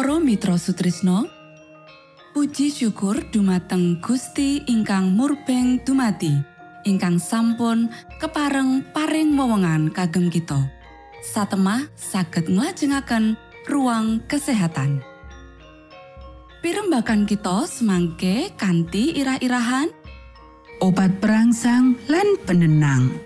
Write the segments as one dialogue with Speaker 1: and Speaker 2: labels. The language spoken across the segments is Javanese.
Speaker 1: Mitra Sutrisno Puji syukur dumateng Gusti ingkang murbeng dumati ingkang sampun kepareng paring wewenngan kagem kita satemah saged nglajengaken ruang kesehatan Pirembakan kita semangke kanthi irah-irahan
Speaker 2: obat perangsang lan penenang.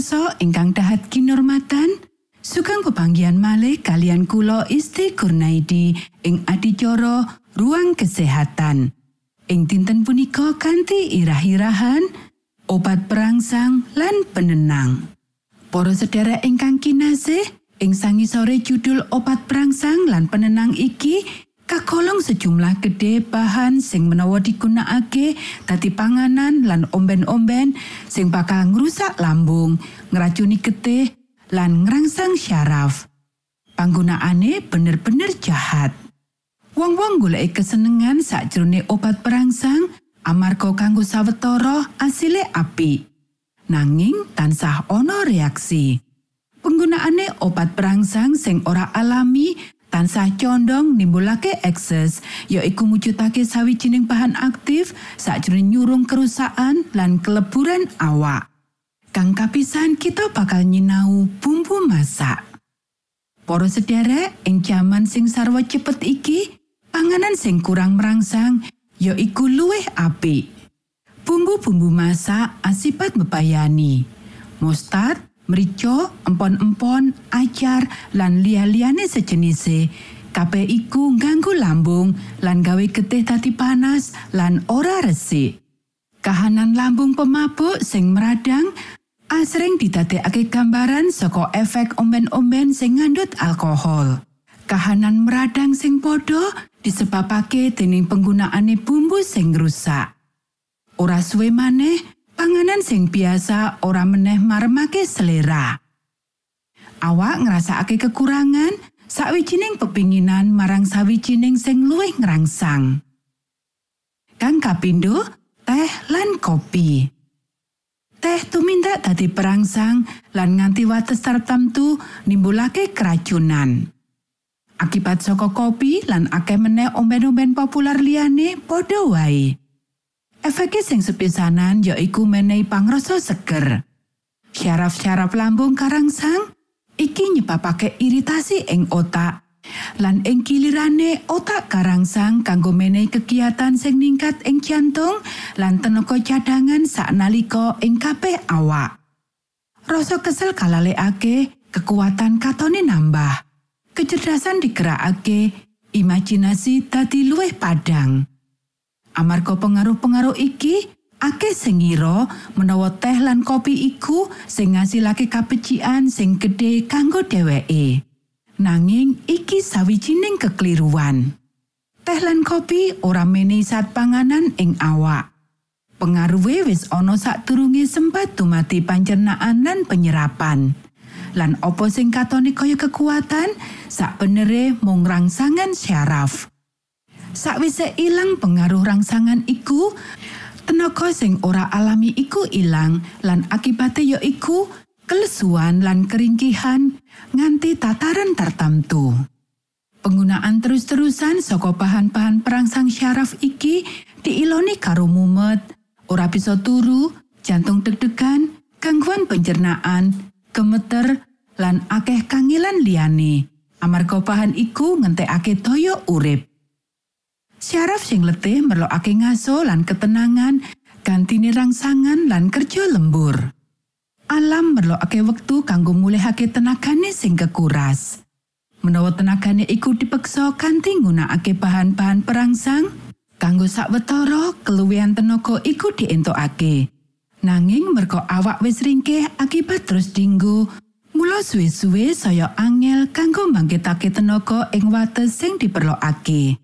Speaker 2: Para pamiarsa ingkang dahat kinormatan sugeng pepanggian malih kalian kulo Isti Kurnaidi ing adicara ruang kesehatan. Ing dinten punika kanthi irah-irahan obat perangsang lan penenang. Para sedherek ingkang kinasih ing sangisore judul obat perangsang lan penenang iki kagolong sejumlah gede bahan sing menawa digunakake dadi panganan lan omben-omben sing bakal ngrusak lambung, ngracuni getih lan ngrangsang syaraf. Panggunaane bener-bener jahat. Wong-wong golek kesenengan sakjroning obat perangsang amarga kanggo sawetara asile apik. Nanging tansah ana reaksi. Penggunaane obat perangsang sing ora alami tansah condong nimbulake ekses ya iku mujudake sawijining bahan aktif sakjroning nyurung kerusakan lan keleburan awak. Kang kapisan kita bakal nyinau bumbu masak. Para sederek ing jaman sing sarwa cepet iki panganan sing kurang merangsang ya iku luwih apik. Bumbu-bumbu masak asipat mebayani mustard mrica, empon-empon, acar lan liya-liyane sejenise. Kabeh iku ngganggu lambung lan gawe getih dadi panas lan ora resik. Kahanan lambung pemabuk sing meradang asring didadekake gambaran saka efek omben-omben sing ngandut alkohol. Kahanan meradang sing padha disebabake dening penggunaane bumbu sing rusak. Ora suwe maneh panganan sing biasa ora meneh maremake selera. Awak ngrasakake kekurangan sawijining pepinginan marang sawijining sing luwih ngrangsang. Kang kapindo, teh lan kopi. Teh tumindak dadi perangsang lan nganti wates tertentu nimbulake keracunan. Akibat saka kopi lan akeh meneh omben-omben populer liyane padha wae. Efeke sing sepisanan ya menehi pangrasa seger. Syaraf-syaraf lambung karangsang iki nyebabake iritasi ing otak Lan ing kilirane otak karangsang kanggo menehi kegiatan sing ningkat ing jantung lan tenaga cadangan saknalika ing kabeh awak. Rasa kesel kalalekake, kekuatan katone nambah. Kecerdasan digerakake, imajinasi dadi luwih padang. Amarga pengaruh-pengaruh iki, akeh sing ngira menawa teh lan kopi iku sing ngasilake kabecikan sing gedhe kanggo dheweke. Nanging iki sawijining kekeliruan. Teh lan kopi ora menehi zat panganan ing awak. Pengaruhe wis ana sadurunge sempat dumati pancernaan lan penyerapan. Lan opo sing katone kaya kekuatan, sak benere mung rangsangan syaraf. Sakwise ilang pengaruh rangsangan iku, tenaga sing ora alami iku ilang lan akibate ya iku kelesuan lan keringkihan nganti tataran tertentu. Penggunaan terus-terusan saka bahan-bahan perangsang syaraf iki diiloni karo mumet, ora bisa turu, jantung deg-degan, gangguan pencernaan, gemeter, lan akeh kangilan liyane. Amarga bahan iku ngentekake toyo urip. Syaraf sing letih merlokake ngaso lan ketenangan, gantine rangsangan lan kerja lembur. Alam merlokake wektu kanggo mulihake tenagane sing kekuras. Menawa tenagane iku dipeksa kanthi nggunakake bahan-bahan perangsang, kanggo sawetara keluwihan tenaga iku dientokake. Nanging merga awak wis ringkeh akibat terus dinggo, mula suwe-suwe saya angel kanggo mbangkitake tenaga ing wates sing diperlokake.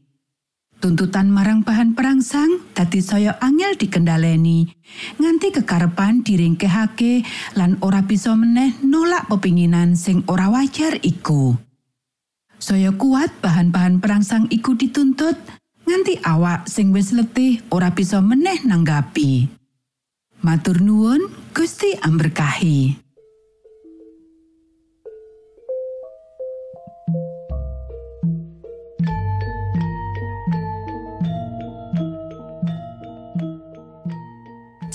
Speaker 2: Tuntutan marang bahan perangsang dadi saya angel dikendaleni nganti kekarepan diringkehake lan ora bisa meneh nolak pepinginan sing ora wajar iku. Saya kuat bahan-bahan perangsang iku dituntut nganti awak sing wis letih ora bisa meneh nanggapi. Matur nuwun, Gusti amberkahi.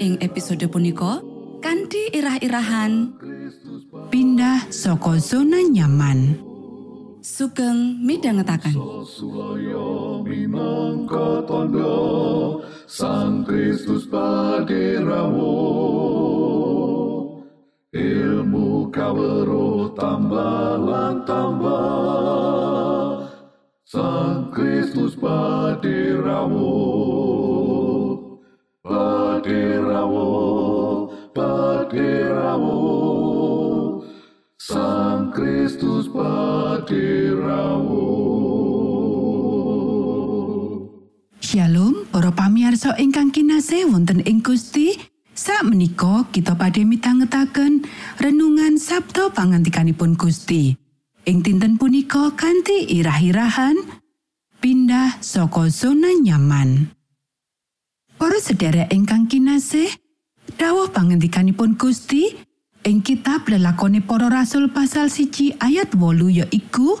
Speaker 1: Ing episode punika kanthi irah-irahan.
Speaker 2: Pindah saka zona nyaman.
Speaker 1: sugeng
Speaker 3: minangka tondo Sang Kristus paderamu Ilmu kawero tambah tambah Sang Kristus paderamu Paderamu Sang Kristus paderamu
Speaker 2: Shalom, para pamiarsa ingkang kinasih wonten ing Gusti. Sak menika kita badhe mitangetaken renungan Sabda pangantikanipun Gusti. Ing dinten punika kanthi irah-irahan pindah saka zona nyaman. Para sedherek ingkang kinasih, dawuh pangantikanipun Gusti ing kitab lelakone para rasul pasal siji ayat wolu ya iku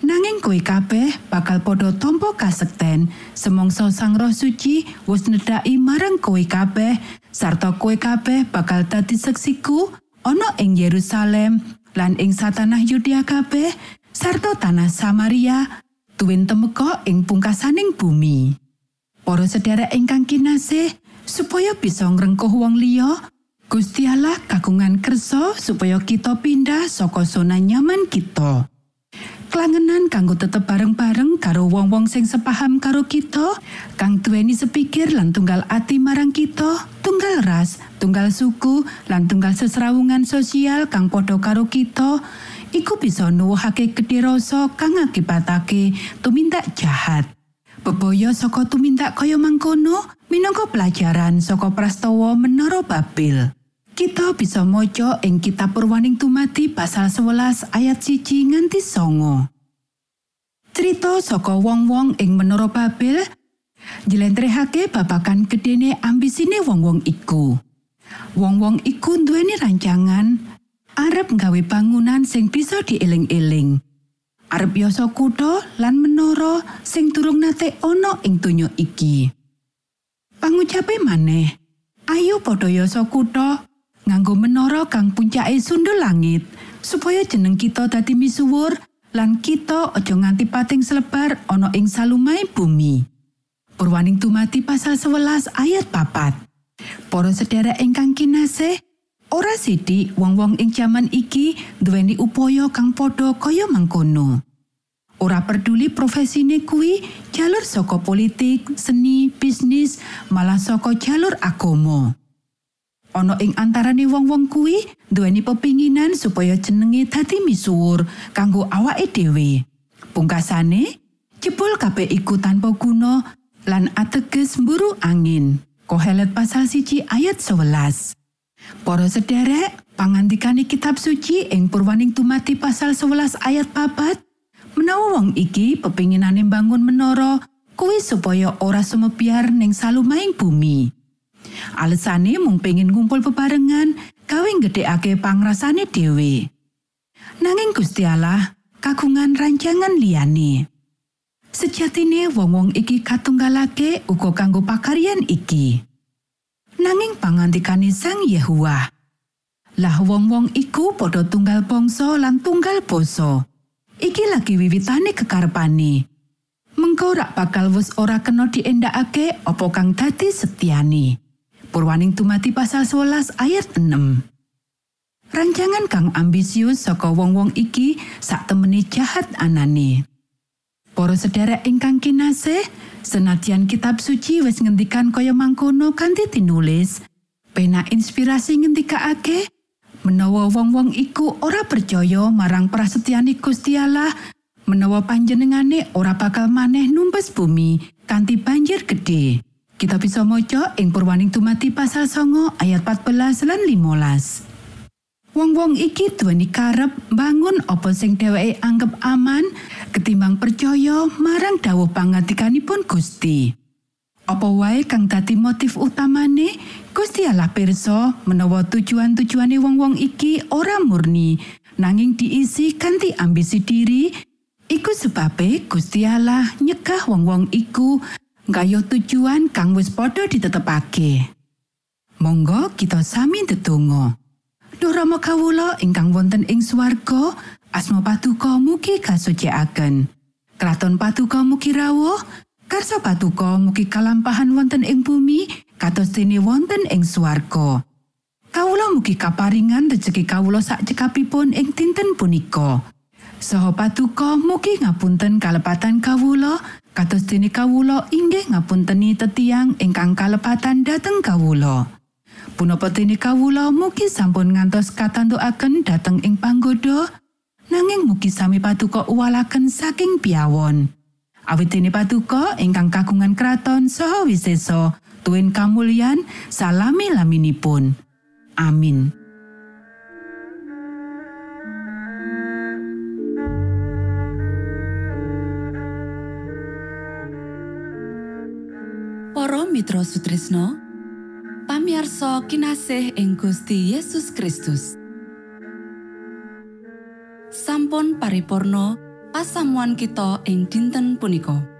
Speaker 2: Nanging kowe kabeh bakal padha tampa kasekten semongso Sang Roh Suci wis nedhaki marang kowe kabeh sarta kowe kabeh bakal dadi seksiku ana ing Yerusalem lan ing satanah Yudea kabeh sarta tanah Samaria tuwin temeka ing pungkasaning bumi. Para sedherek ingkang kinasih, supaya bisa ngrengkuh wong liya, Gusti Allah kagungan kersa supaya kita pindah saka zona nyaman kita. Klangenan kanggo tetep bareng-bareng karo wong-wong sing sepaham karo kita, kang duweni sepikir lan tunggal ati marang kita, tunggal ras, tunggal suku, lan tunggal sesrawungan sosial kang padha karo kita, iku bisa nuwuhake gedhe rasa kang ngakibatake tumindak jahat. Bebaya saka tumindak kaya mangkono minangka pelajaran saka prastawa Menara Babel. Kita bisa maca ing kitab Purwaning Tumati pasal 11 ayat siji nganti songo. Cerita saka wong-wong ing Menara Babel njlentrehake babagan gedene ambisine wong-wong iku. Wong-wong iku duweni rancangan arep nggawe bangunan sing bisa dieling-eling. Arep yasa kutha lan menara sing durung nate ana ing donya iki. Pangucape maneh, ayo padha yasa kutha nganggo menara kang puncake sundul langit supaya jeneng kita dadi misuwur lan kita aja nganti pating selebar ana ing salumai bumi. Purwaning tumati pasal 11 ayat papat. Para sedherek ingkang kinasih, ora sithik wong-wong ing jaman iki duweni upaya kang padha kaya mangkono. Ora peduli profesine kuwi jalur saka politik, seni, bisnis, malah saka jalur agama. Ana ing antarane wong-wong kuwi duweni pepinginan supaya jenenge dadi misuwur kanggo awake dhewe. Pungkasane, jebul kabeh iku tanpa guna lan ateges mburu angin. Kohelet pasal siji ayat 11. Para sederek, pangandikane kitab suci ing Purwaning Tumati pasal 11 ayat papat, menawa wong iki pepinginane bangun menara kuwi supaya ora sumebiar ning salumahing bumi. Alesane mung pengin ngumpul bebarengan gawe gedhekake pangrasane dhewe. Nanging Gusti Allah kagungan rancangan liyane. Sejatine wong-wong iki katunggalake uga kanggo pakaryan iki. Nanging pangantikane Sang Yehuwa. Lah wong-wong iku padha tunggal bangsa lan tunggal basa. Iki lagi wiwitane kekarepane. Mengko rak bakal wis ora kena diendakake apa kang dadi setiani. Purwaning tumati pasal 11 ayat 6. Rancangan kang ambisius saka wong-wong iki sak temene jahat anane. Para sedherek ingkang kinasih, senadyan kitab suci wis ngendikan kaya mangkono kanthi tinulis, pena inspirasi ngendikake menawa wong-wong iku ora percaya marang prasetyane Gusti Allah, menawa panjenengane ora bakal maneh numpes bumi kanthi banjir gedhe. Kita bisa maca ing Purwaning Tumati pasal songo ayat 14 lan 15. Wong-wong iki duweni karep bangun apa sing dheweke anggap aman ketimbang percaya marang dawuh pangandikanipun Gusti. Apa wae kang dadi motif utamane Gusti Allah pirsa menawa tujuan-tujuane wong-wong iki ora murni nanging diisi kanthi ambisi diri iku sebabe Gusti Allah nyegah wong-wong iku nggayuh tujuan kang wis padha ditetepake. Monggo kita sami ndedonga. Duh Rama kawula ingkang wonten ing swarga, asma patuko mugi kasucikaken. Kraton patuko mugi rawuh, karsa patuko mugi kalampahan wonten ing bumi, kados dene wonten ing swarga. Kawula mugi kaparingan rejeki kawula sak cekapipun ing dinten punika. Saha patuko mugi ngapunten kalepatan kawula, kados dene kawula inggih ngapunteni tetiang ingkang kalepatan dhateng kawula. Punapa dene kawula mugi sampun ngantos katantukaken dhateng ing panggoda nanging mugi sami paduka uwalaken saking piawon. Awit dene paduka ingkang kagungan kraton saha wisesa tuwin kamulyan salami laminipun. Amin.
Speaker 1: Para Mitra Sutrisno pamiarsa kinasih ing Gusti Yesus Kristus sampun paripurno pasamuan kita ing dinten punika